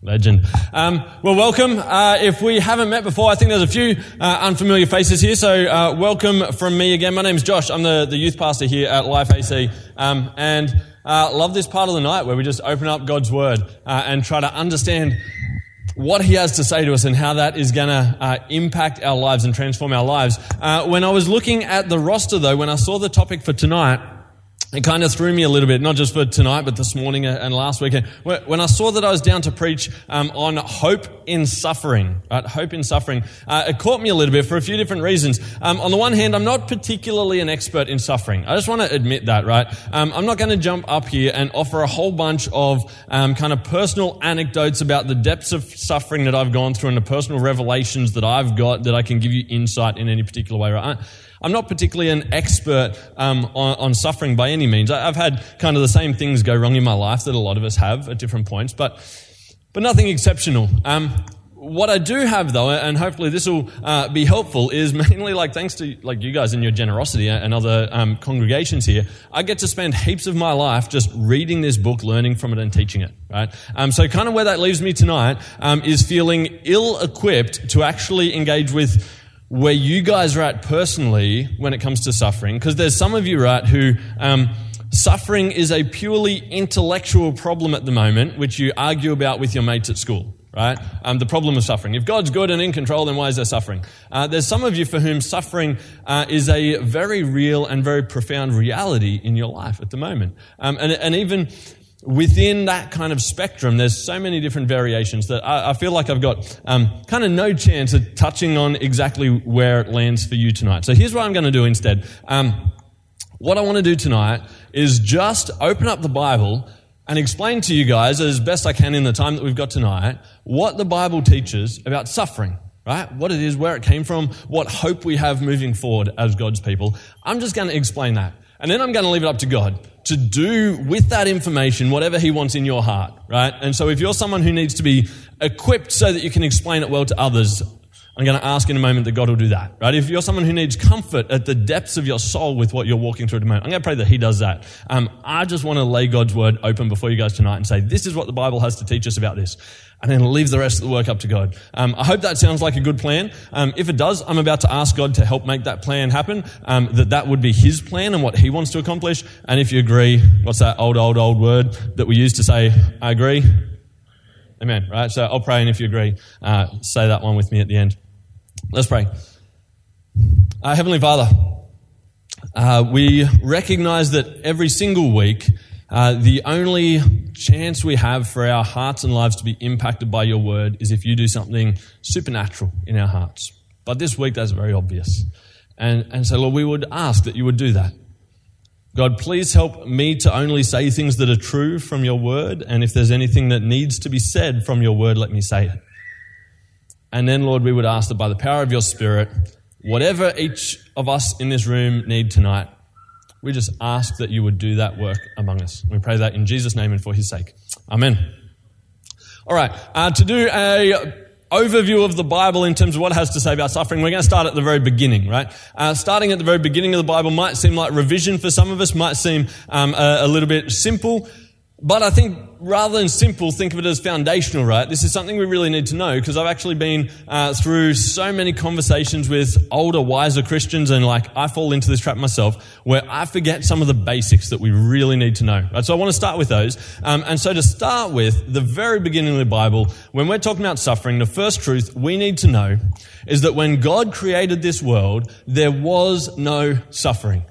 Legend. Um, well, welcome. Uh, if we haven't met before, I think there's a few uh, unfamiliar faces here. So, uh, welcome from me again. My name's Josh. I'm the, the youth pastor here at Life AC, um, and uh, love this part of the night where we just open up God's Word uh, and try to understand what He has to say to us and how that is going to uh, impact our lives and transform our lives. when I was looking at the roster, though, when I saw the topic for tonight it kind of threw me a little bit, not just for tonight, but this morning and last weekend. When I saw that I was down to preach um, on hope in suffering, right? Hope in suffering, uh, it caught me a little bit for a few different reasons. Um, on the one hand, I'm not particularly an expert in suffering. I just want to admit that, right? Um, I'm not going to jump up here and offer a whole bunch of um, kind of personal anecdotes about the depths of suffering that I've gone through and the personal revelations that I've got that I can give you insight in any particular way, right? I'm not particularly an expert um, on, on, suffering by any means. I've had kind of the same things go wrong in my life that a lot of us have at different points, but but nothing exceptional. Um, what I do have though, and hopefully this will uh, be helpful, is mainly like thanks to like you guys and your generosity and other um, congregations here, I get to spend heaps of my life just reading this book, learning from it, and teaching it. Right. Um, so kind of where that leaves me tonight um, is feeling ill-equipped to actually engage with where you guys are at personally when it comes to suffering, because there's some of you, right, who um, suffering is a purely intellectual problem at the moment, which you argue about with your mates at school. Right? Um, the problem of suffering. If God's good and in control, then why is there suffering? Uh, there's some of you for whom suffering uh, is a very real and very profound reality in your life at the moment. Um, and, and even within that kind of spectrum, there's so many different variations that I, I feel like I've got um, kind of no chance of touching on exactly where it lands for you tonight. So here's what I'm going to do instead. Um, what I want to do tonight is just open up the Bible and explain to you guys, as best I can in the time that we've got tonight, what the Bible teaches about suffering right? What it is, where it came from, what hope we have moving forward as God's people. I'm just going to explain that. And then I'm going to leave it up to God to do with that information whatever He wants in your heart, right? And so if you're someone who needs to be equipped so that you can explain it well to others, I'm going to ask in a moment that God will do that, right? If you're someone who needs comfort at the depths of your soul with what you're walking through at the moment, I'm going to pray that He does that. Um, I just want to lay God's word open before you guys tonight and say, this is what the Bible has to teach us about this and then leave the rest of the work up to God. Um, I hope that sounds like a good plan. Um, if it does, I'm about to ask God to help make that plan happen. Um, that that would be His plan and what He wants to accomplish. And if you agree, what's that old, old, old word that we use to say, "I agree"? Amen. Right. So I'll pray, and if you agree, uh, say that one with me at the end. Let's pray. Uh, Heavenly Father, uh, we recognize that every single week uh, the only chance we have for our hearts and lives to be impacted by your word is if you do something supernatural in our hearts. But this week, that's very obvious. And, and so, Lord, we would ask that you would do that. God, please help me to only say things that are true from your word. And if there's anything that needs to be said from your word, let me say it. And then, Lord, we would ask that by the power of your spirit, whatever each of us in this room need tonight, we just ask that you would do that work among us. We pray that in Jesus' name and for his sake. Amen. All right, uh, to do a overview of the Bible in terms of what it has to say about suffering, we're going to start at the very beginning, right? Uh, starting at the very beginning of the Bible might seem like revision for some of us, might seem um, a, a little bit simple. But I think rather than simple, think of it as foundational, right? This is something we really need to know because I've actually been uh, through so many conversations with older, wiser Christians, and like I fall into this trap myself where I forget some of the basics that we really need to know. Right? So I want to start with those. Um, and so to start with, the very beginning of the Bible, when we're talking about suffering, the first truth we need to know is that when God created this world, there was no suffering.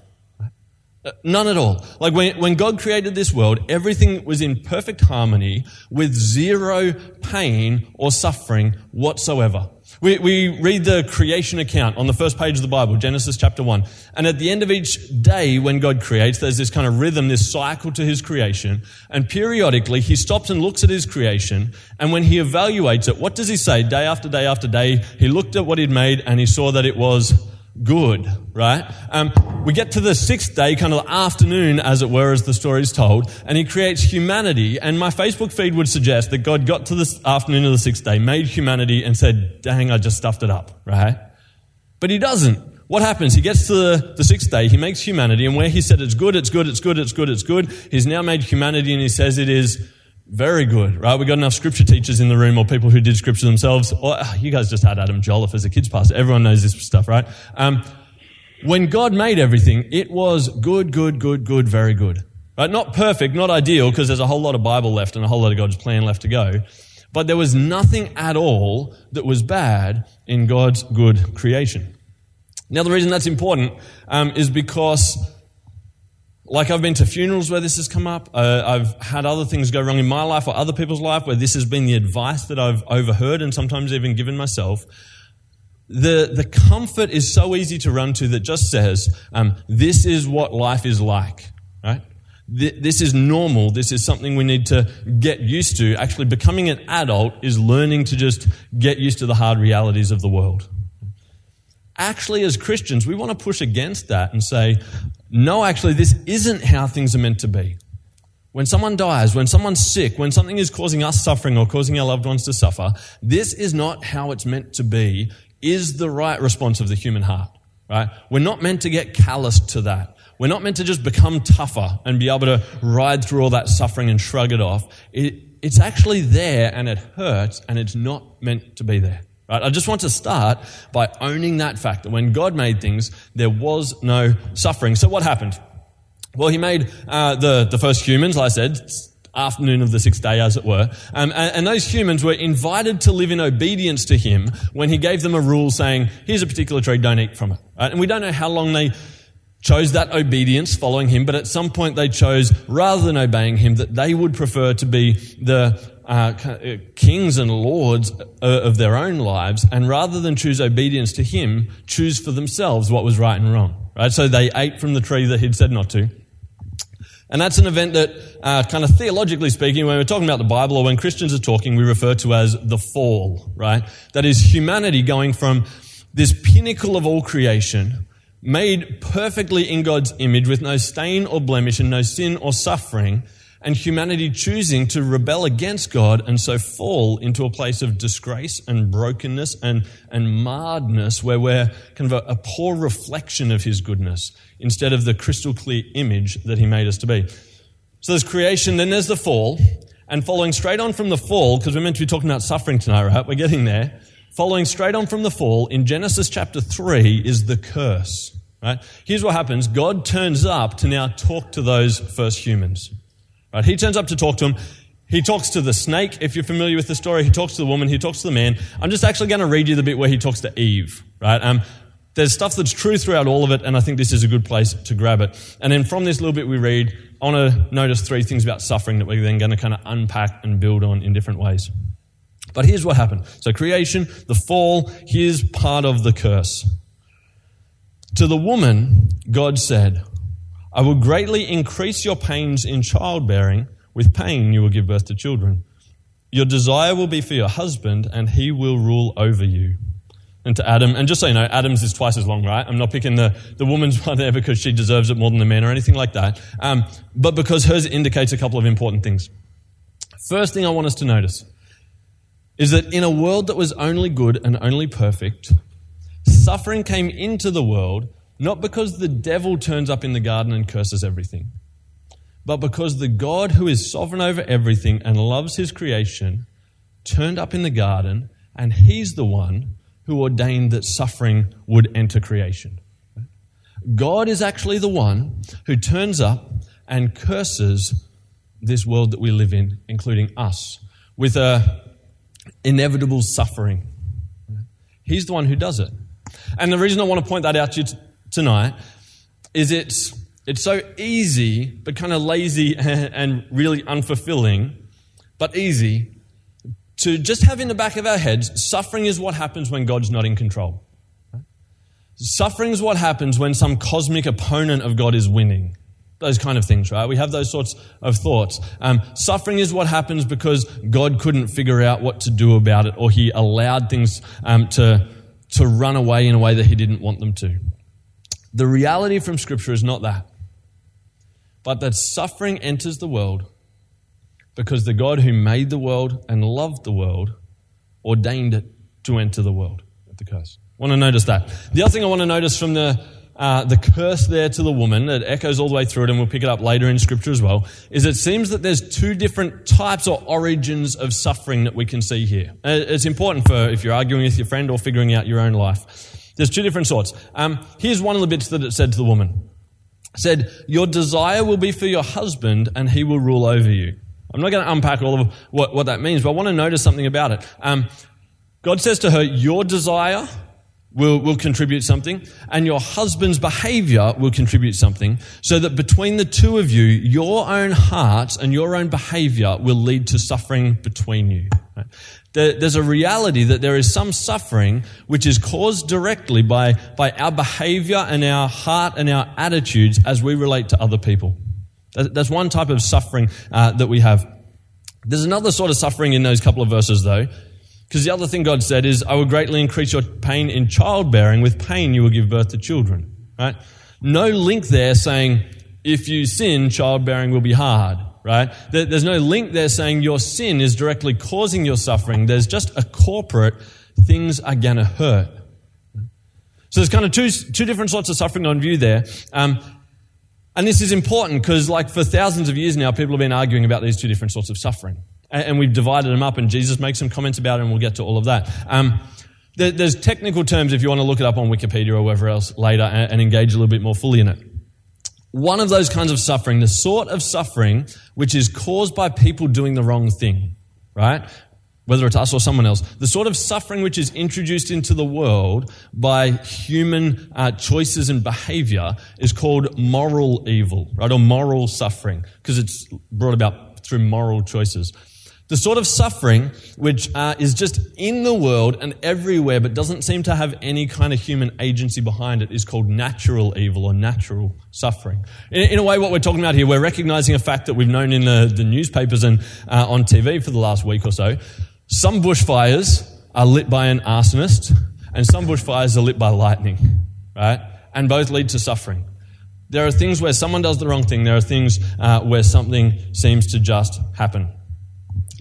None at all. Like when, when God created this world, everything was in perfect harmony with zero pain or suffering whatsoever. We, we read the creation account on the first page of the Bible, Genesis chapter 1. And at the end of each day when God creates, there's this kind of rhythm, this cycle to his creation. And periodically, he stops and looks at his creation. And when he evaluates it, what does he say? Day after day after day, he looked at what he'd made and he saw that it was good, right? Um, we get to the sixth day, kind of afternoon, as it were, as the story is told, and he creates humanity. And my Facebook feed would suggest that God got to the afternoon of the sixth day, made humanity, and said, dang, I just stuffed it up, right? But he doesn't. What happens? He gets to the, the sixth day, he makes humanity, and where he said it's good, it's good, it's good, it's good, it's good, he's now made humanity and he says it is Very good, right? We got enough scripture teachers in the room or people who did scripture themselves. Or, oh, you guys just had Adam Jolliffe as a kids pastor. Everyone knows this stuff, right? Um, when God made everything, it was good, good, good, good, very good. Right? Not perfect, not ideal, because there's a whole lot of Bible left and a whole lot of God's plan left to go. But there was nothing at all that was bad in God's good creation. Now, the reason that's important um, is because, like I've been to funerals where this has come up, uh, I've had other things go wrong in my life or other people's life where this has been the advice that I've overheard and sometimes even given myself. The, the comfort is so easy to run to that just says, um, this is what life is like, right? This is normal. This is something we need to get used to. Actually, becoming an adult is learning to just get used to the hard realities of the world. Actually, as Christians, we want to push against that and say, no, actually, this isn't how things are meant to be. When someone dies, when someone's sick, when something is causing us suffering or causing our loved ones to suffer, this is not how it's meant to be, is the right response of the human heart, right? We're not meant to get calloused to that. We're not meant to just become tougher and be able to ride through all that suffering and shrug it off. It, it's actually there and it hurts and it's not meant to be there. Right? I just want to start by owning that fact that when God made things, there was no suffering. So what happened? Well, he made uh, the, the first humans, like I said, afternoon of the sixth day, as it were. Um, and, and, those humans were invited to live in obedience to him when he gave them a rule saying, here's a particular tree, don't eat from it. Right? And we don't know how long they chose that obedience following him, but at some point they chose, rather than obeying him, that they would prefer to be the uh, uh kings and lords uh, of their own lives, and rather than choose obedience to him, choose for themselves what was right and wrong. Right? So they ate from the tree that he'd said not to. And that's an event that, uh, kind of theologically speaking, when we're talking about the Bible or when Christians are talking, we refer to as the fall, right? That is humanity going from this pinnacle of all creation made perfectly in God's image with no stain or blemish and no sin or suffering, and humanity choosing to rebel against God and so fall into a place of disgrace and brokenness and, and marredness where we're kind of a, a poor reflection of His goodness instead of the crystal clear image that He made us to be. So there's creation, then there's the fall, and following straight on from the fall, because we're meant to be talking about suffering tonight, right? We're getting there. Following straight on from the fall, in Genesis chapter 3 is the curse. Right? Here's what happens God turns up to now talk to those first humans. Right? He turns up to talk to him. He talks to the snake, if you're familiar with the story. He talks to the woman. He talks to the man. I'm just actually going to read you the bit where he talks to Eve. Right? Um, there's stuff that's true throughout all of it, and I think this is a good place to grab it. And then from this little bit we read, I want to notice three things about suffering that we're then going to kind of unpack and build on in different ways. But here's what happened. So creation, the fall, here's part of the curse. To the woman, God said, I will greatly increase your pains in childbearing. With pain, you will give birth to children. Your desire will be for your husband, and he will rule over you. And to Adam, and just so you know, Adam's is twice as long, right? I'm not picking the, the woman's one there because she deserves it more than the man or anything like that, um, but because hers indicates a couple of important things. First thing I want us to notice is that in a world that was only good and only perfect, Suffering came into the world not because the devil turns up in the garden and curses everything, but because the God who is sovereign over everything and loves his creation turned up in the garden, and he's the one who ordained that suffering would enter creation. God is actually the one who turns up and curses this world that we live in, including us, with a inevitable suffering. He's the one who does it. And the reason I want to point that out to you tonight is it's, it's so easy, but kind of lazy and really unfulfilling, but easy to just have in the back of our heads suffering is what happens when God's not in control. Suffering is what happens when some cosmic opponent of God is winning. Those kind of things, right? We have those sorts of thoughts. Um, suffering is what happens because God couldn't figure out what to do about it, or He allowed things um, to to run away in a way that he didn't want them to. The reality from Scripture is not that, but that suffering enters the world because the God who made the world and loved the world ordained it to enter the world at the curse. I want to notice that. The other thing I want to notice from the uh, the curse there to the woman, it echoes all the way through it, and we'll pick it up later in Scripture as well, is it seems that there's two different types or origins of suffering that we can see here. Uh, it's important for if you're arguing with your friend or figuring out your own life. There's two different sorts. Um, here's one of the bits that it said to the woman. It said, Your desire will be for your husband, and he will rule over you. I'm not going to unpack all of what, what that means, but I want to notice something about it. Um, God says to her, Your desire will, will contribute something, and your husband's behavior will contribute something, so that between the two of you, your own hearts and your own behavior will lead to suffering between you. There's a reality that there is some suffering which is caused directly by, by our behavior and our heart and our attitudes as we relate to other people. That's one type of suffering uh, that we have. There's another sort of suffering in those couple of verses, though, because the other thing God said is, I will greatly increase your pain in childbearing. With pain, you will give birth to children. Right? No link there saying, if you sin, childbearing will be hard. Right? There's no link there saying your sin is directly causing your suffering. There's just a corporate, things are going to hurt. So there's kind of two, two different sorts of suffering on view there. Um, and this is important because, like, for thousands of years now, people have been arguing about these two different sorts of suffering and we've divided them up, and Jesus makes some comments about it, and we'll get to all of that. Um, there, there's technical terms if you want to look it up on Wikipedia or wherever else later and, and engage a little bit more fully in it. One of those kinds of suffering, the sort of suffering which is caused by people doing the wrong thing, right? Whether it's us or someone else, the sort of suffering which is introduced into the world by human uh, choices and behavior is called moral evil, right? Or moral suffering, because it's brought about through moral choices. The sort of suffering which uh, is just in the world and everywhere but doesn't seem to have any kind of human agency behind it is called natural evil or natural suffering. In, in a way, what we're talking about here, we're recognizing a fact that we've known in the, the newspapers and uh, on TV for the last week or so. Some bushfires are lit by an arsonist and some bushfires are lit by lightning, right? And both lead to suffering. There are things where someone does the wrong thing. There are things uh, where something seems to just happen.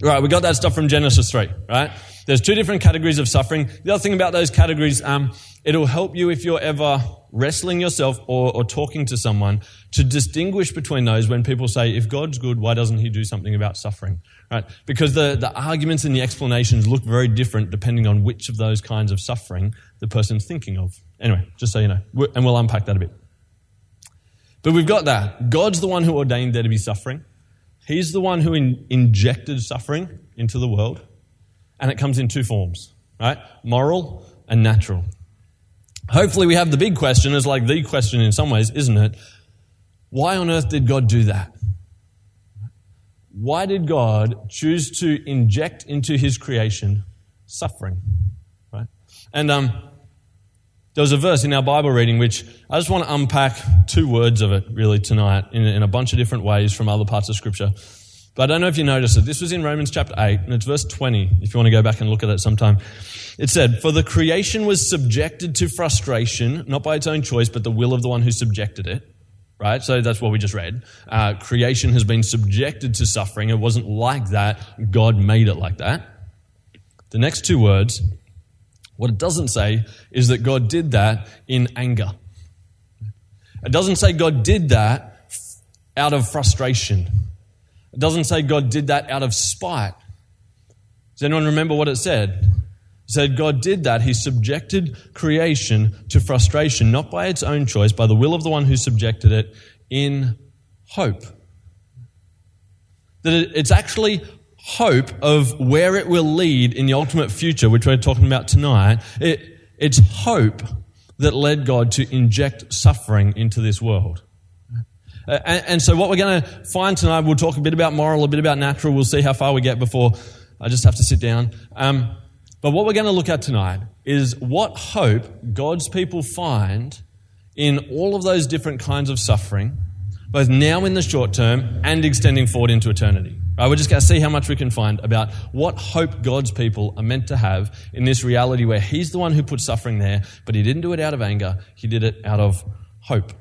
Right, we got that stuff from Genesis 3, right? There's two different categories of suffering. The other thing about those categories, um, it'll help you if you're ever wrestling yourself or, or talking to someone to distinguish between those when people say, if God's good, why doesn't he do something about suffering? Right? Because the, the arguments and the explanations look very different depending on which of those kinds of suffering the person's thinking of. Anyway, just so you know, and we'll unpack that a bit. But we've got that. God's the one who ordained there to be suffering. He's the one who in, injected suffering into the world, and it comes in two forms, right? Moral and natural. Hopefully, we have the big question, is like the question in some ways, isn't it? Why on earth did God do that? Why did God choose to inject into his creation suffering? Right? And um, there was a verse in our Bible reading which I just want to unpack two words of it really tonight in, in a bunch of different ways from other parts of Scripture. But I don't know if you noticed it. This was in Romans chapter 8, and it's verse 20, if you want to go back and look at it sometime. It said, For the creation was subjected to frustration, not by its own choice, but the will of the one who subjected it. Right? So that's what we just read. Uh, creation has been subjected to suffering. It wasn't like that. God made it like that. The next two words what it doesn't say is that God did that in anger. It doesn't say God did that out of frustration. It doesn't say God did that out of spite. Does anyone remember what it said? It said God did that. He subjected creation to frustration, not by its own choice, by the will of the one who subjected it, in hope. That it's actually hope of where it will lead in the ultimate future, which we're talking about tonight, it, it's hope that led God to inject suffering into this world. And, and, so, what we're going to find tonight, we'll talk a bit about moral, a bit about natural. We'll see how far we get before I just have to sit down. Um, but what we're going to look at tonight is what hope God's people find in all of those different kinds of suffering, both now in the short term and extending forward into eternity. Right, we're just going to see how much we can find about what hope God's people are meant to have in this reality where He's the one who put suffering there, but He didn't do it out of anger, He did it out of hope.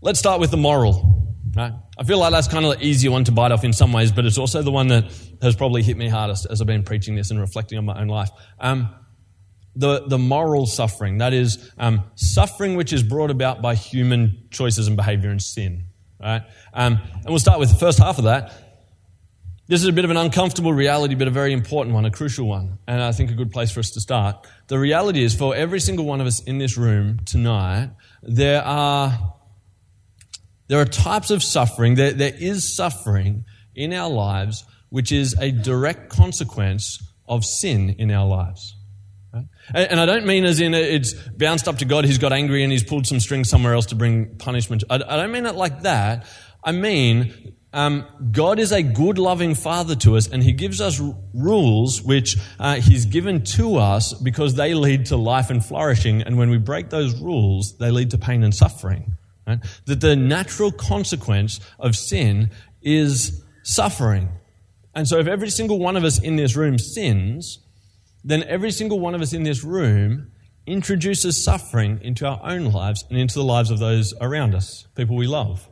Let's start with the moral. Right? I feel like that's kind of the easier one to bite off in some ways, but it's also the one that has probably hit me hardest as I've been preaching this and reflecting on my own life. Um, the, the moral suffering, that is, um, suffering which is brought about by human choices and behavior and sin. Right? Um, and we'll start with the first half of that. This is a bit of an uncomfortable reality, but a very important one, a crucial one, and I think a good place for us to start. The reality is, for every single one of us in this room tonight, there are there are types of suffering. There, there is suffering in our lives, which is a direct consequence of sin in our lives. And I don't mean as in it's bounced up to God, he's got angry and he's pulled some strings somewhere else to bring punishment. I don't mean it like that. I mean um, God is a good, loving Father to us, and He gives us rules which uh, He's given to us because they lead to life and flourishing. And when we break those rules, they lead to pain and suffering. Right? That the natural consequence of sin is suffering. And so, if every single one of us in this room sins, then every single one of us in this room introduces suffering into our own lives and into the lives of those around us, people we love.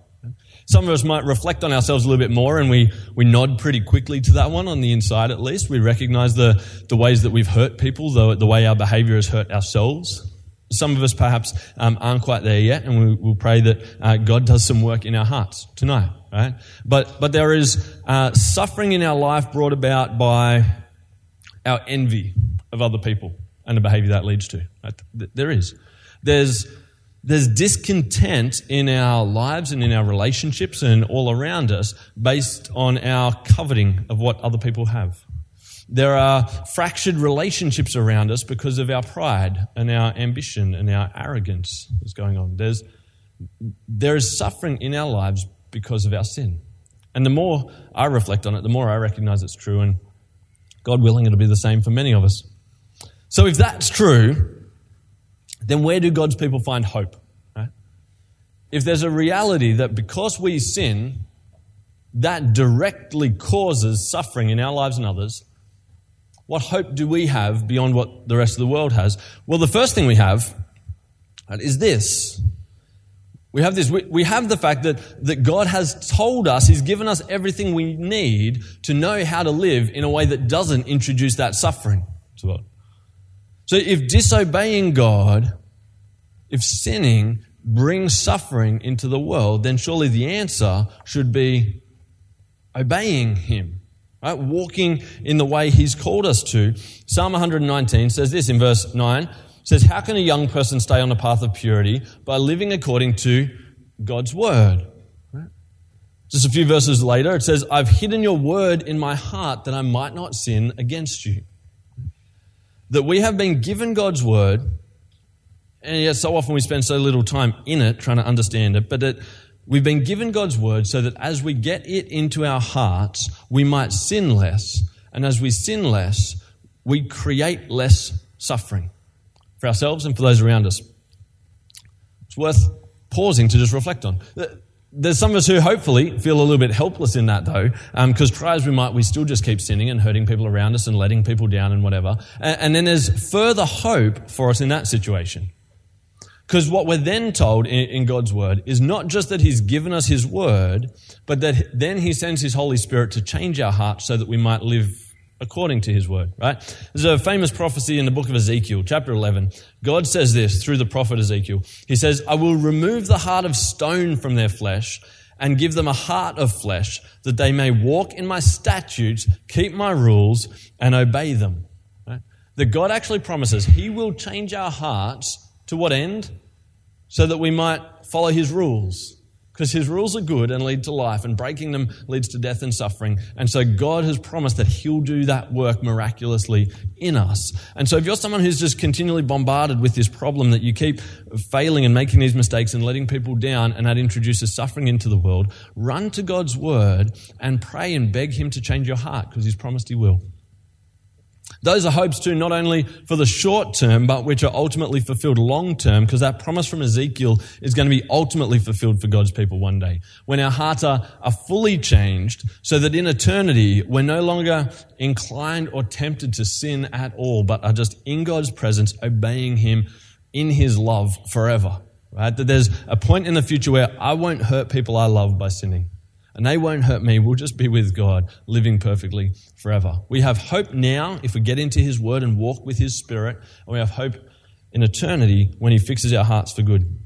Some of us might reflect on ourselves a little bit more and we, we nod pretty quickly to that one on the inside at least. We recognize the, the ways that we've hurt people, the, the way our behavior has hurt ourselves. Some of us perhaps um, aren't quite there yet, and we, will pray that uh, God does some work in our hearts tonight, right? But, but there is uh, suffering in our life brought about by our envy of other people and the behavior that leads to. Uh, there is. There's there's discontent in our lives and in our relationships and all around us based on our coveting of what other people have. There are fractured relationships around us because of our pride and our ambition and our arrogance that's going on. There's, there is suffering in our lives because of our sin. And the more I reflect on it, the more I recognize it's true, and God willing, it'll be the same for many of us. So if that's true, then where do God's people find hope? Right? If there's a reality that because we sin, that directly causes suffering in our lives and others, what hope do we have beyond what the rest of the world has? Well, the first thing we have is this. We have this. We, we have the fact that, that God has told us, He's given us everything we need to know how to live in a way that doesn't introduce that suffering to us. So if disobeying God, if sinning brings suffering into the world, then surely the answer should be obeying Him. Right? Walking in the way He's called us to. Psalm 119 says this in verse 9 says, How can a young person stay on the path of purity? By living according to God's word. Just a few verses later, it says, I've hidden your word in my heart that I might not sin against you that we have been given God's word, and yet so often we spend so little time in it trying to understand it, but that we've been given God's word so that as we get it into our hearts, we might sin less. And as we sin less, we create less suffering for ourselves and for those around us. It's worth pausing to just reflect on. There's some of us who hopefully feel a little bit helpless in that though, because um, try as we might, we still just keep sinning and hurting people around us and letting people down and whatever. And, and then there's further hope for us in that situation. Because what we're then told in, in, God's word is not just that He's given us His word, but that then He sends His Holy Spirit to change our hearts so that we might live according to his word, right? There's a famous prophecy in the book of Ezekiel, chapter 11. God says this through the prophet Ezekiel. He says, I will remove the heart of stone from their flesh and give them a heart of flesh that they may walk in my statutes, keep my rules, and obey them. That God actually promises he will change our hearts to what end? So that we might follow his rules because his rules are good and lead to life, and breaking them leads to death and suffering. And so God has promised that he'll do that work miraculously in us. And so if you're someone who's just continually bombarded with this problem that you keep failing and making these mistakes and letting people down, and that introduces suffering into the world, run to God's word and pray and beg him to change your heart because he's promised he will. Those are hopes too, not only for the short term, but which are ultimately fulfilled long term, because that promise from Ezekiel is going to be ultimately fulfilled for God's people one day. When our hearts are, are fully changed, so that in eternity, we're no longer inclined or tempted to sin at all, but are just in God's presence, obeying Him in His love forever. Right? That there's a point in the future where I won't hurt people I love by sinning. And they won't hurt me. We'll just be with God, living perfectly forever. We have hope now if we get into His Word and walk with His Spirit, and we have hope in eternity when He fixes our hearts for good.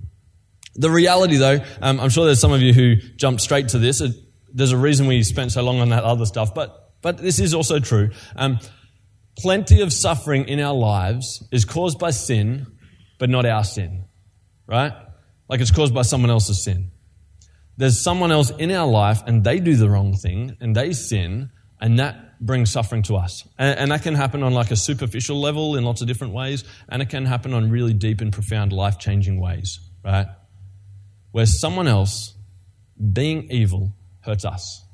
The reality, though, um, I'm sure there's some of you who jumped straight to this. There's a reason we spent so long on that other stuff, but, but this is also true. Um, plenty of suffering in our lives is caused by sin, but not our sin, right? Like it's caused by someone else's sin. There's someone else in our life and they do the wrong thing and they sin, and that brings suffering to us. And, and that can happen on like a superficial level in lots of different ways, and it can happen on really deep and profound life changing ways, right? Where someone else being evil hurts us.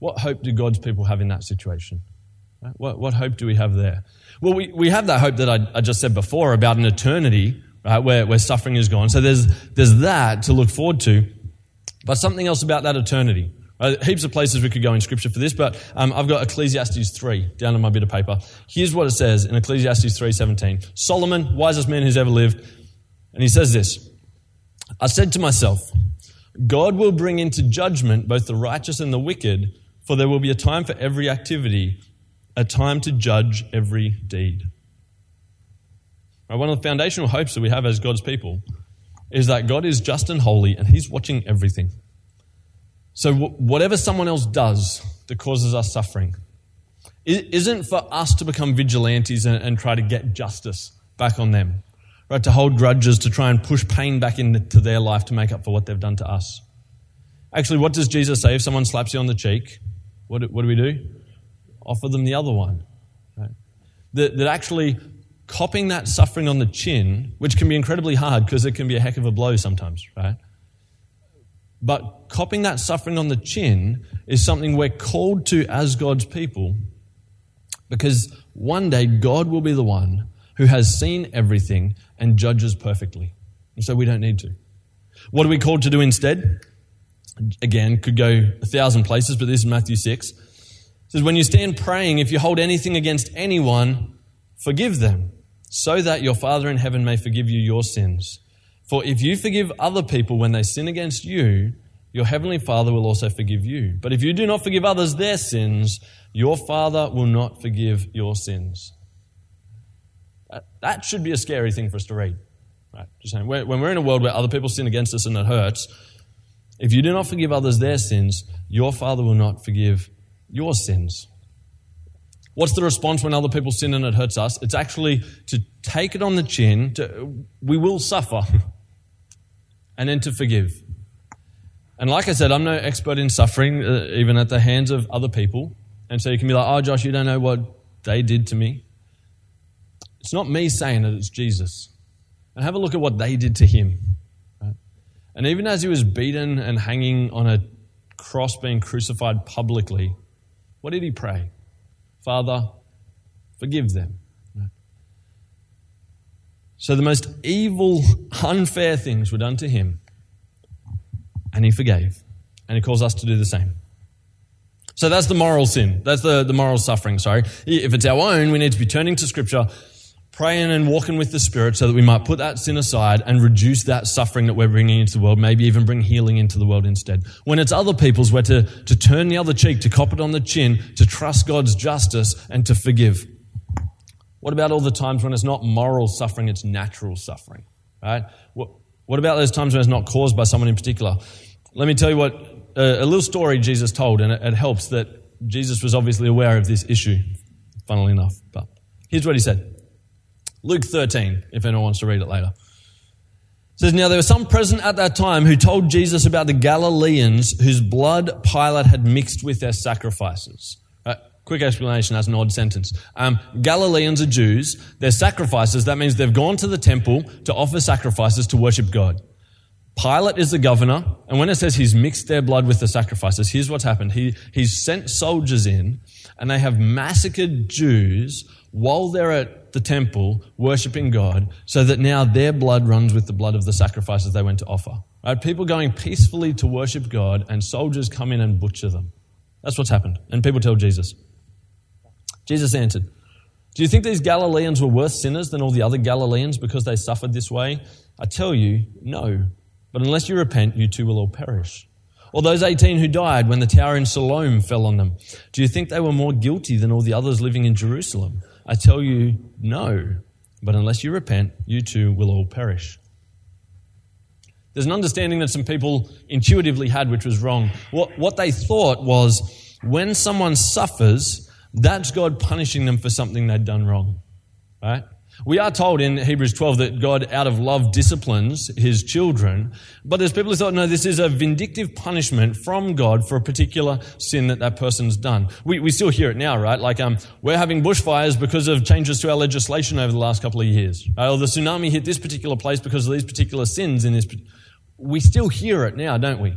What hope do God's people have in that situation? What, what hope do we have there? Well, we, we have that hope that I, I just said before about an eternity, right, where, where suffering is gone. So there's, there's that to look forward to, but something else about that eternity. Right? Heaps of places we could go in scripture for this, but um, I've got Ecclesiastes 3 down on my bit of paper. Here's what it says in Ecclesiastes 3.17. Solomon, wisest man who's ever lived, and he says this, I said to myself, God will bring into judgment both the righteous and the wicked, for there will be a time for every activity a time to judge every deed. Right, one of the foundational hopes that we have as God's people is that God is just and holy and He's watching everything. So, whatever someone else does that causes us suffering isn't for us to become vigilantes and, and try to get justice back on them, right? To hold grudges, to try and push pain back into their life to make up for what they've done to us. Actually, what does Jesus say if someone slaps you on the cheek? What, what do we do? offer them the other one. Right? That, that actually copying that suffering on the chin, which can be incredibly hard because it can be a heck of a blow sometimes, right? But copping that suffering on the chin is something we're called to as God's people because one day God will be the one who has seen everything and judges perfectly. And so we don't need to. What are we called to do instead? Again, could go a thousand places, but this is Matthew 6 It says, When you stand praying, if you hold anything against anyone, forgive them, so that your Father in heaven may forgive you your sins. For if you forgive other people when they sin against you, your heavenly Father will also forgive you. But if you do not forgive others their sins, your Father will not forgive your sins. That, should be a scary thing for us to read. Right? Just saying, when we're in a world where other people sin against us and it hurts, if you do not forgive others their sins, your Father will not forgive your sins. What's the response when other people sin and it hurts us? It's actually to take it on the chin, to, we will suffer, and then to forgive. And like I said, I'm no expert in suffering, uh, even at the hands of other people. And so you can be like, oh, Josh, you don't know what they did to me. It's not me saying it, it's Jesus. And have a look at what they did to him. Right? And even as he was beaten and hanging on a cross, being crucified publicly, what did he pray? Father, forgive them. So the most evil, unfair things were done to him, and he forgave. And he calls us to do the same. So that's the moral sin. That's the, the moral suffering, sorry. If it's our own, we need to be turning to Scripture praying and walking with the Spirit so that we might put that sin aside and reduce that suffering that we're bringing into the world, maybe even bring healing into the world instead. When it's other people's, we're to, to turn the other cheek, to cop it on the chin, to trust God's justice and to forgive. What about all the times when it's not moral suffering, it's natural suffering, right? What, what about those times when it's not caused by someone in particular? Let me tell you what, a, a little story Jesus told, and it, it helps that Jesus was obviously aware of this issue, funnily enough. But here's what he said. Luke 13, if anyone wants to read it later. It says, Now there were some present at that time who told Jesus about the Galileans whose blood Pilate had mixed with their sacrifices. Uh, quick explanation, that's an odd sentence. Um, Galileans are Jews. Their sacrifices, that means they've gone to the temple to offer sacrifices to worship God. Pilate is the governor, and when it says he's mixed their blood with the sacrifices, here's what's happened. He, he's sent soldiers in, and they have massacred Jews while they're at the temple worshiping God, so that now their blood runs with the blood of the sacrifices they went to offer. Right? People going peacefully to worship God, and soldiers come in and butcher them. That's what's happened. And people tell Jesus. Jesus answered, Do you think these Galileans were worse sinners than all the other Galileans because they suffered this way? I tell you, no. But unless you repent, you too will all perish. Or those 18 who died when the tower in Siloam fell on them? Do you think they were more guilty than all the others living in Jerusalem? I tell you, no. But unless you repent, you too will all perish. There's an understanding that some people intuitively had which was wrong. What, what they thought was when someone suffers, that's God punishing them for something they'd done wrong. Right? We are told in Hebrews 12 that God, out of love, disciplines his children. But there's people who thought, no, this is a vindictive punishment from God for a particular sin that that person's done. We, we still hear it now, right? Like, um, we're having bushfires because of changes to our legislation over the last couple of years. Right? Or the tsunami hit this particular place because of these particular sins in this. We still hear it now, don't we?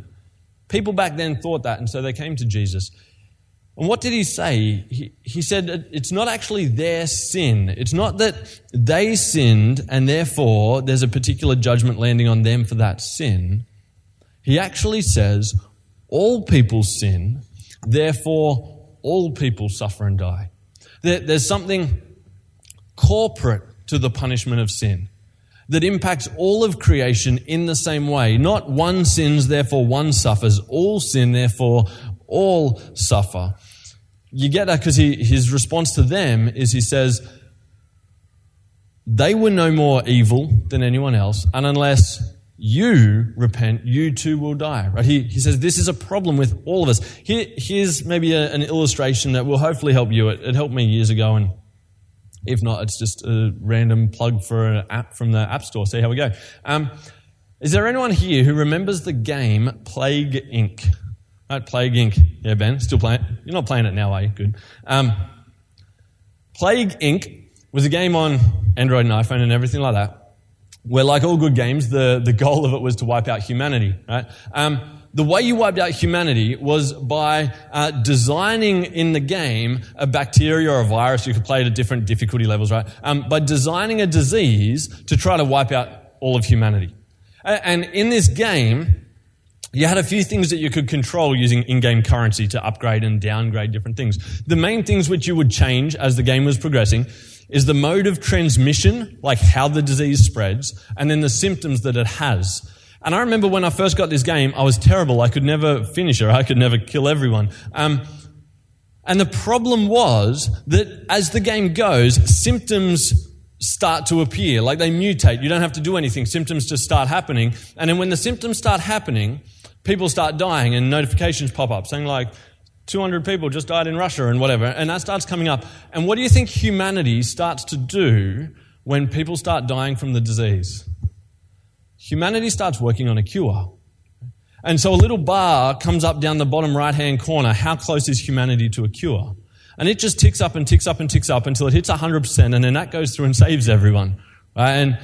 People back then thought that, and so they came to Jesus. And what did he say? He, he said it's not actually their sin. It's not that they sinned and therefore there's a particular judgment landing on them for that sin. He actually says all people sin, therefore all people suffer and die. There, there's something corporate to the punishment of sin that impacts all of creation in the same way. Not one sins, therefore one suffers. All sin, therefore all suffer. You get that because his response to them is he says, they were no more evil than anyone else, and unless you repent, you too will die. Right? He, he says this is a problem with all of us. Here, here's maybe a, an illustration that will hopefully help you. It, it helped me years ago, and if not, it's just a random plug for an app from the App Store. See how we go. Um, is there anyone here who remembers the game Plague Inc.? Right, Plague Inc. Yeah, Ben, still playing. It. You're not playing it now, are you? Good. Um, Plague Inc. was a game on Android and iPhone and everything like that, where, like all good games, the, the goal of it was to wipe out humanity. Right? Um, the way you wiped out humanity was by uh, designing in the game a bacteria or a virus. You could play it at different difficulty levels, right? Um, by designing a disease to try to wipe out all of humanity. And in this game, you had a few things that you could control using in-game currency to upgrade and downgrade different things. The main things which you would change as the game was progressing is the mode of transmission, like how the disease spreads, and then the symptoms that it has. And I remember when I first got this game, I was terrible. I could never finish it. I could never kill everyone. Um, and the problem was that as the game goes, symptoms start to appear, like they mutate. You don't have to do anything. Symptoms just start happening. And then when the symptoms start happening, people start dying and notifications pop up saying like 200 people just died in Russia and whatever. And that starts coming up. And what do you think humanity starts to do when people start dying from the disease? Humanity starts working on a cure. And so a little bar comes up down the bottom right hand corner. How close is humanity to a cure? And it just ticks up and ticks up and ticks up until it hits 100%, and then that goes through and saves everyone. Right? And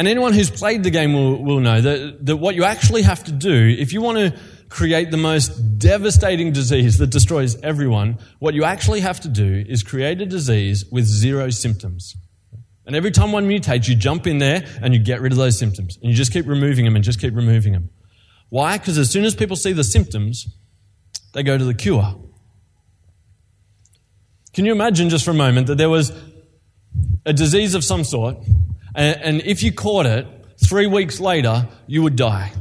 and anyone who's played the game will, will know that, that what you actually have to do, if you want to create the most devastating disease that destroys everyone, what you actually have to do is create a disease with zero symptoms. And every time one mutates, you jump in there and you get rid of those symptoms. And you just keep removing them and just keep removing them. Why? Because as soon as people see the symptoms, they go to the cure. Can you imagine just for a moment that there was a disease of some sort and, and if you caught it, three weeks later, you would die.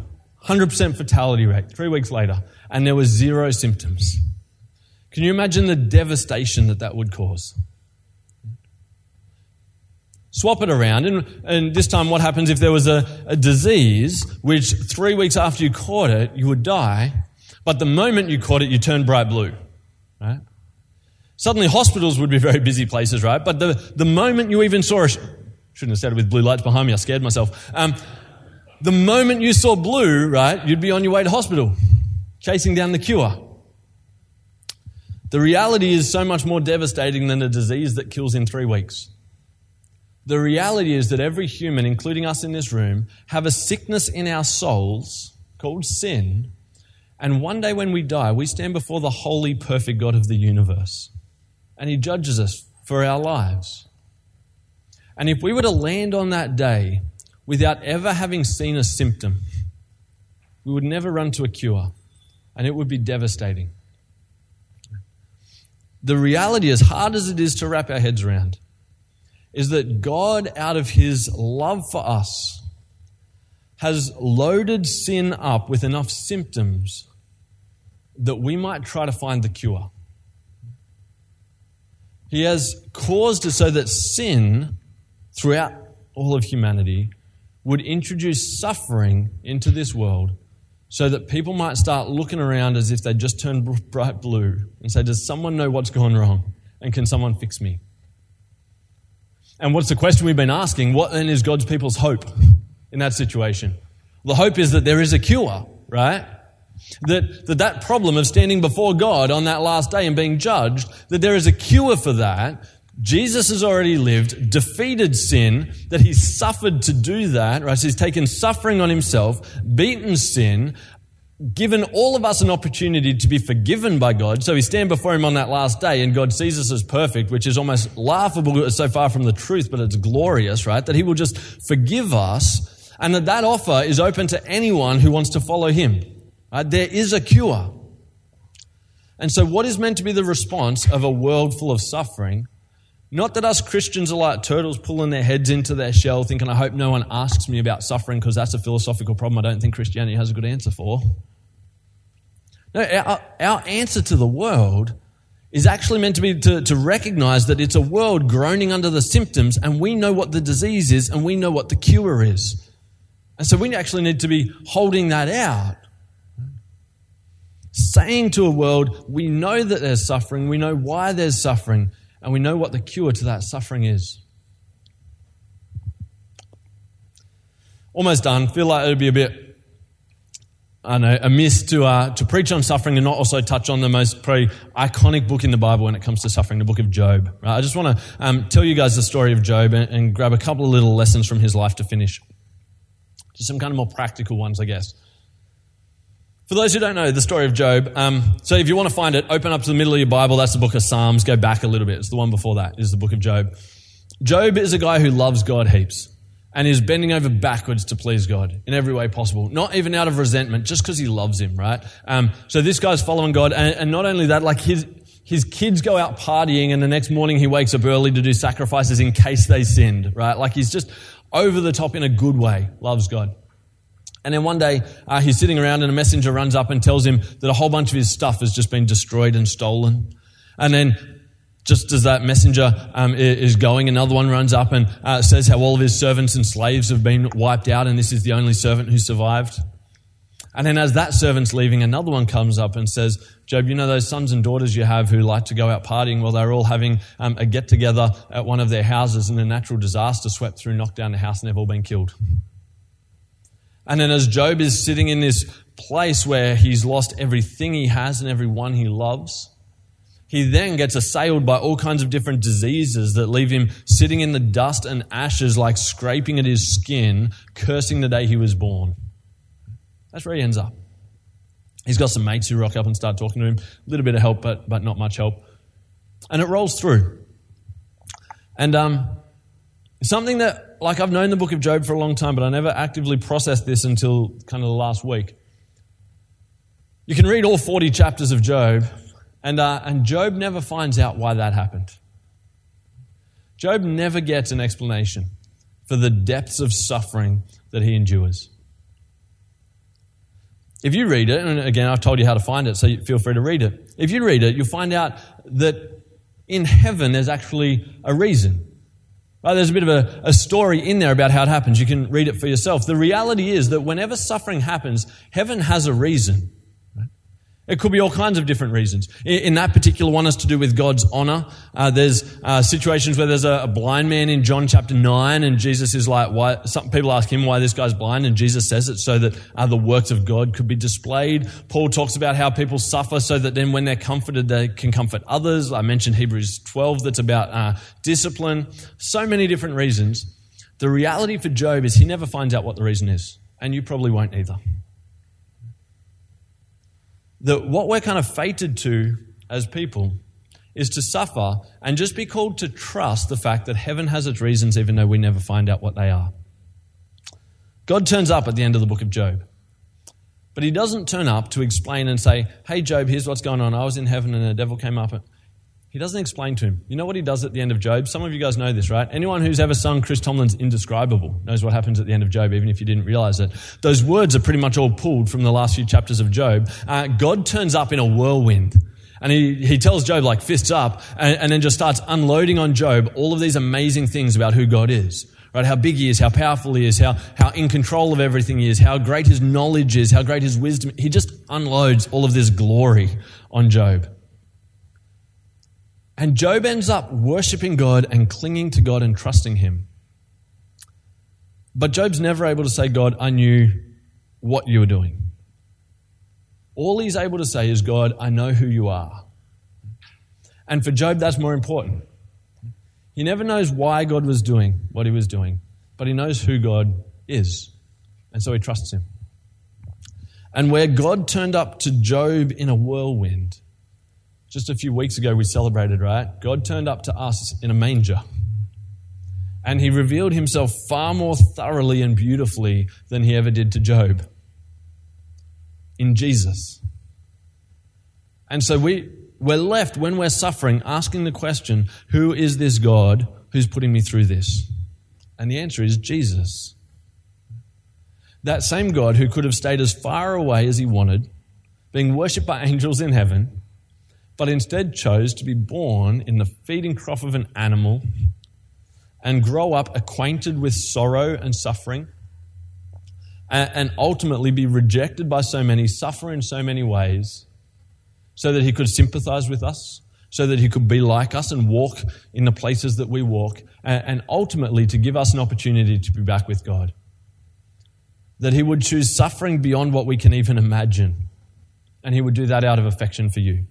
100% fatality rate, three weeks later. And there was zero symptoms. Can you imagine the devastation that that would cause? Swap it around, and, and this time, what happens if there was a, a disease which three weeks after you caught it, you would die, but the moment you caught it, you turned bright blue, right? Suddenly, hospitals would be very busy places, right? But the, the moment you even saw a, Shouldn't have said it with blue lights behind me. I scared myself. Um, the moment you saw blue, right, you'd be on your way to hospital, chasing down the cure. The reality is so much more devastating than a disease that kills in three weeks. The reality is that every human, including us in this room, have a sickness in our souls called sin. And one day when we die, we stand before the holy, perfect God of the universe. And He judges us for our lives. And if we were to land on that day without ever having seen a symptom, we would never run to a cure, and it would be devastating. The reality, as hard as it is to wrap our heads around, is that God, out of His love for us, has loaded sin up with enough symptoms that we might try to find the cure. He has caused it so that sin throughout all of humanity would introduce suffering into this world so that people might start looking around as if they just turned bright blue and say, Does someone know what's gone wrong? And can someone fix me? And what's the question we've been asking? What then is God's people's hope in that situation? The hope is that there is a cure, right? That, that that problem of standing before God on that last day and being judged, that there is a cure for that. Jesus has already lived, defeated sin, that he's suffered to do that, right? So he's taken suffering on himself, beaten sin, given all of us an opportunity to be forgiven by God. So we stand before Him on that last day and God sees us as perfect, which is almost laughable so far from the truth, but it's glorious, right? That He will just forgive us and that that offer is open to anyone who wants to follow Him. Right? There is a cure. And so what is meant to be the response of a world full of suffering? Not that us Christians are like turtles pulling their heads into their shell thinking, I hope no one asks me about suffering because that's a philosophical problem I don't think Christianity has a good answer for. No, our, our answer to the world is actually meant to be to, to recognize that it's a world groaning under the symptoms, and we know what the disease is, and we know what the cure is. And so we actually need to be holding that out. Saying to a world, we know that there's suffering, we know why there's suffering, and we know what the cure to that suffering is. Almost done. Feel like it would be a bit I know, amiss to, uh, to preach on suffering and not also touch on the most probably iconic book in the Bible when it comes to suffering, the book of Job. Right? I just want to um, tell you guys the story of Job and, and, grab a couple of little lessons from his life to finish. Just some kind of more practical ones, I guess. For those who don't know the story of Job, um, so if you want to find it, open up to the middle of your Bible. That's the book of Psalms. Go back a little bit. It's the one before that, is the book of Job. Job is a guy who loves God heaps and is bending over backwards to please God in every way possible. Not even out of resentment, just because he loves him, right? Um, so this guy's following God, and, and not only that, like his his kids go out partying, and the next morning he wakes up early to do sacrifices in case they sinned, right? Like he's just over the top in a good way, loves God. And then one day uh, he's sitting around, and a messenger runs up and tells him that a whole bunch of his stuff has just been destroyed and stolen. And then just as that messenger um, is going, another one runs up and uh, says how all of his servants and slaves have been wiped out, and this is the only servant who survived. And then, as that servant's leaving, another one comes up and says, Job, you know those sons and daughters you have who like to go out partying? Well, they're all having um, a get together at one of their houses, and a natural disaster swept through, knocked down the house, and they've all been killed. And then, as Job is sitting in this place where he's lost everything he has and everyone he loves, he then gets assailed by all kinds of different diseases that leave him sitting in the dust and ashes, like scraping at his skin, cursing the day he was born. That's where he ends up. He's got some mates who rock up and start talking to him. A little bit of help, but, but not much help. And it rolls through. And um, something that, like, I've known the book of Job for a long time, but I never actively processed this until kind of the last week. You can read all 40 chapters of Job, and, uh, and Job never finds out why that happened. Job never gets an explanation for the depths of suffering that he endures. If you read it, and again, I've told you how to find it, so feel free to read it. If you read it, you'll find out that in heaven there's actually a reason. Right? There's a bit of a, a story in there about how it happens. You can read it for yourself. The reality is that whenever suffering happens, heaven has a reason. It could be all kinds of different reasons. In that particular one, is to do with God's honor. Uh, there's uh, situations where there's a, a, blind man in John chapter nine, and Jesus is like, "Why?" Some people ask him why this guy's blind, and Jesus says it so that uh, the works of God could be displayed. Paul talks about how people suffer so that then, when they're comforted, they can comfort others. I mentioned Hebrews 12, that's about uh, discipline. So many different reasons. The reality for Job is he never finds out what the reason is, and you probably won't either that what we're kind of fated to as people is to suffer and just be called to trust the fact that heaven has its reasons even though we never find out what they are. God turns up at the end of the book of Job. But he doesn't turn up to explain and say, Hey, Job, here's what's going on. I was in heaven and the devil came up. He doesn't explain to him. You know what he does at the end of Job? Some of you guys know this, right? Anyone who's ever sung Chris Tomlin's Indescribable knows what happens at the end of Job, even if you didn't realize it. Those words are pretty much all pulled from the last few chapters of Job. Uh, God turns up in a whirlwind. And he, he tells Job, like, fists up, and, and then just starts unloading on Job all of these amazing things about who God is right? How big he is, how powerful he is, how, how in control of everything he is, how great his knowledge is, how great his wisdom. He just unloads all of this glory on Job. And Job ends up worshiping God and clinging to God and trusting Him. But Job's never able to say, God, I knew what you were doing. All he's able to say is, God, I know who you are. And for Job, that's more important. He never knows why God was doing what he was doing, but he knows who God is. And so he trusts him. And where God turned up to Job in a whirlwind, just a few weeks ago, we celebrated, right? God turned up to us in a manger. And he revealed himself far more thoroughly and beautifully than he ever did to Job in Jesus. And so we, we're left, when we're suffering, asking the question who is this God who's putting me through this? And the answer is Jesus. That same God who could have stayed as far away as he wanted, being worshipped by angels in heaven, but instead chose to be born in the feeding trough of an animal and grow up acquainted with sorrow and suffering, and ultimately be rejected by so many, suffer in so many ways, so that he could sympathize with us, so that he could be like us and walk in the places that we walk, and ultimately to give us an opportunity to be back with God. That he would choose suffering beyond what we can even imagine, and he would do that out of affection for you.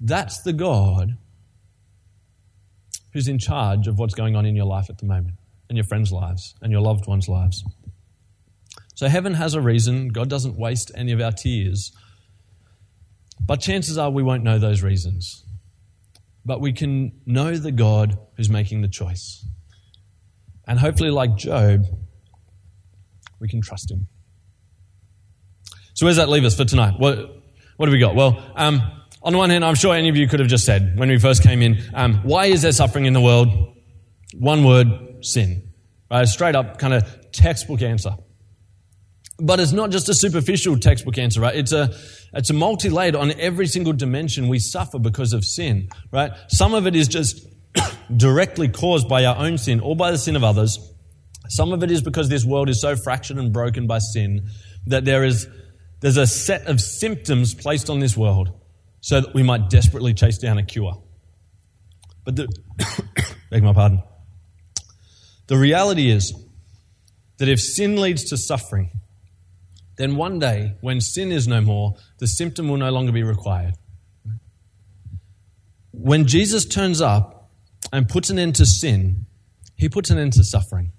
That's the God who's in charge of what's going on in your life at the moment, and your friends' lives, and your loved ones' lives. So heaven has a reason. God doesn't waste any of our tears. But chances are we won't know those reasons. But we can know the God who's making the choice. And hopefully, like Job, we can trust him. So, where does that leave us for tonight? What, what have we got? Well, um, on one hand, I'm sure any of you could have just said when we first came in, um, why is there suffering in the world? One word, sin. Right? Straight up kind of textbook answer. But it's not just a superficial textbook answer, right? It's a, it's a multi-layered on every single dimension we suffer because of sin, right? Some of it is just directly caused by our own sin or by the sin of others. Some of it is because this world is so fractured and broken by sin that there is, there's a set of symptoms placed on this world so that we might desperately chase down a cure. But the, beg my pardon. The reality is that if sin leads to suffering, then one day, when sin is no more, the symptom will no longer be required. When Jesus turns up and puts an end to sin, he puts an end to suffering.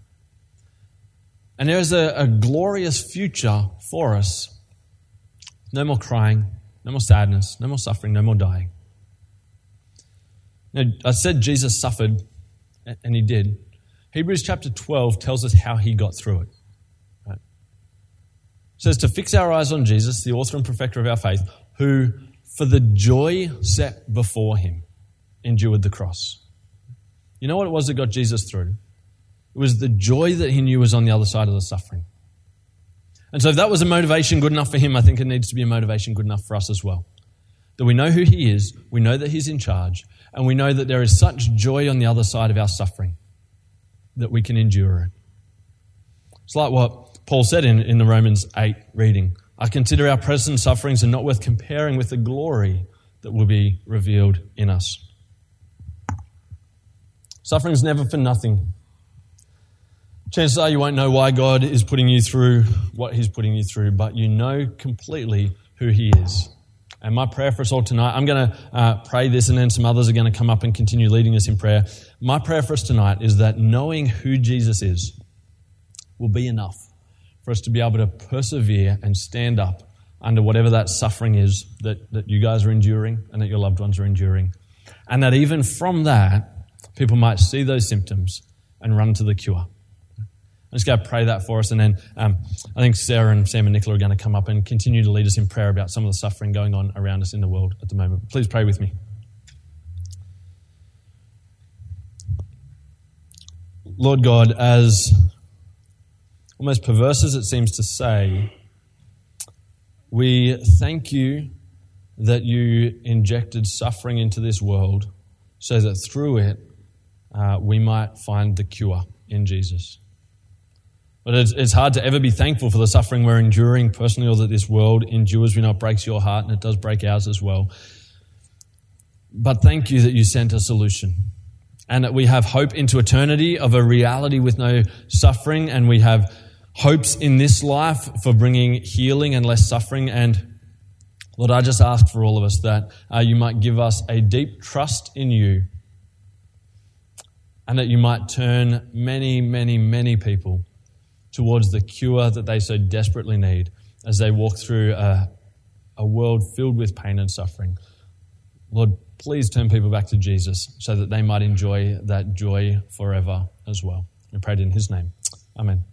And there is a, a glorious future for us. No more crying, no more sadness, no more suffering, no more dying. Now, I said Jesus suffered, and he did. Hebrews chapter 12 tells us how he got through it. Right? It says to fix our eyes on Jesus, the author and perfecter of our faith, who, for the joy set before him, endured the cross. You know what it was that got Jesus through? It was the joy that he knew was on the other side of the suffering. And so, if that was a motivation good enough for him, I think it needs to be a motivation good enough for us as well. That we know who he is, we know that he's in charge, and we know that there is such joy on the other side of our suffering that we can endure it. It's like what Paul said in, in the Romans 8 reading I consider our present sufferings are not worth comparing with the glory that will be revealed in us. Suffering is never for nothing. Chances are you won't know why God is putting you through what He's putting you through, but you know completely who He is. And my prayer for us all tonight, I'm going to uh, pray this, and then some others are going to come up and continue leading us in prayer. My prayer for us tonight is that knowing who Jesus is will be enough for us to be able to persevere and stand up under whatever that suffering is that, that you guys are enduring and that your loved ones are enduring. And that even from that, people might see those symptoms and run to the cure. I just go to pray that for us. And then um, I think Sarah and Sam and Nicola are going to come up and continue to lead us in prayer about some of the suffering going on around us in the world at the moment. Please pray with me. Lord God, as almost perverse as it seems to say, we thank you that you injected suffering into this world so that through it uh, we might find the cure in Jesus. But it's, it's hard to ever be thankful for the suffering we're enduring personally or that this world endures. We know it breaks your heart and it does break ours as well. But thank you that you sent a solution and that we have hope into eternity of a reality with no suffering and we have hopes in this life for bringing healing and less suffering. And Lord, I just ask for all of us that uh, you might give us a deep trust in you and that you might turn many, many, many people towards the cure that they so desperately need as they walk through a, a world filled with pain and suffering. Lord, please turn people back to Jesus so that they might enjoy that joy forever as well. We prayed in his name. Amen.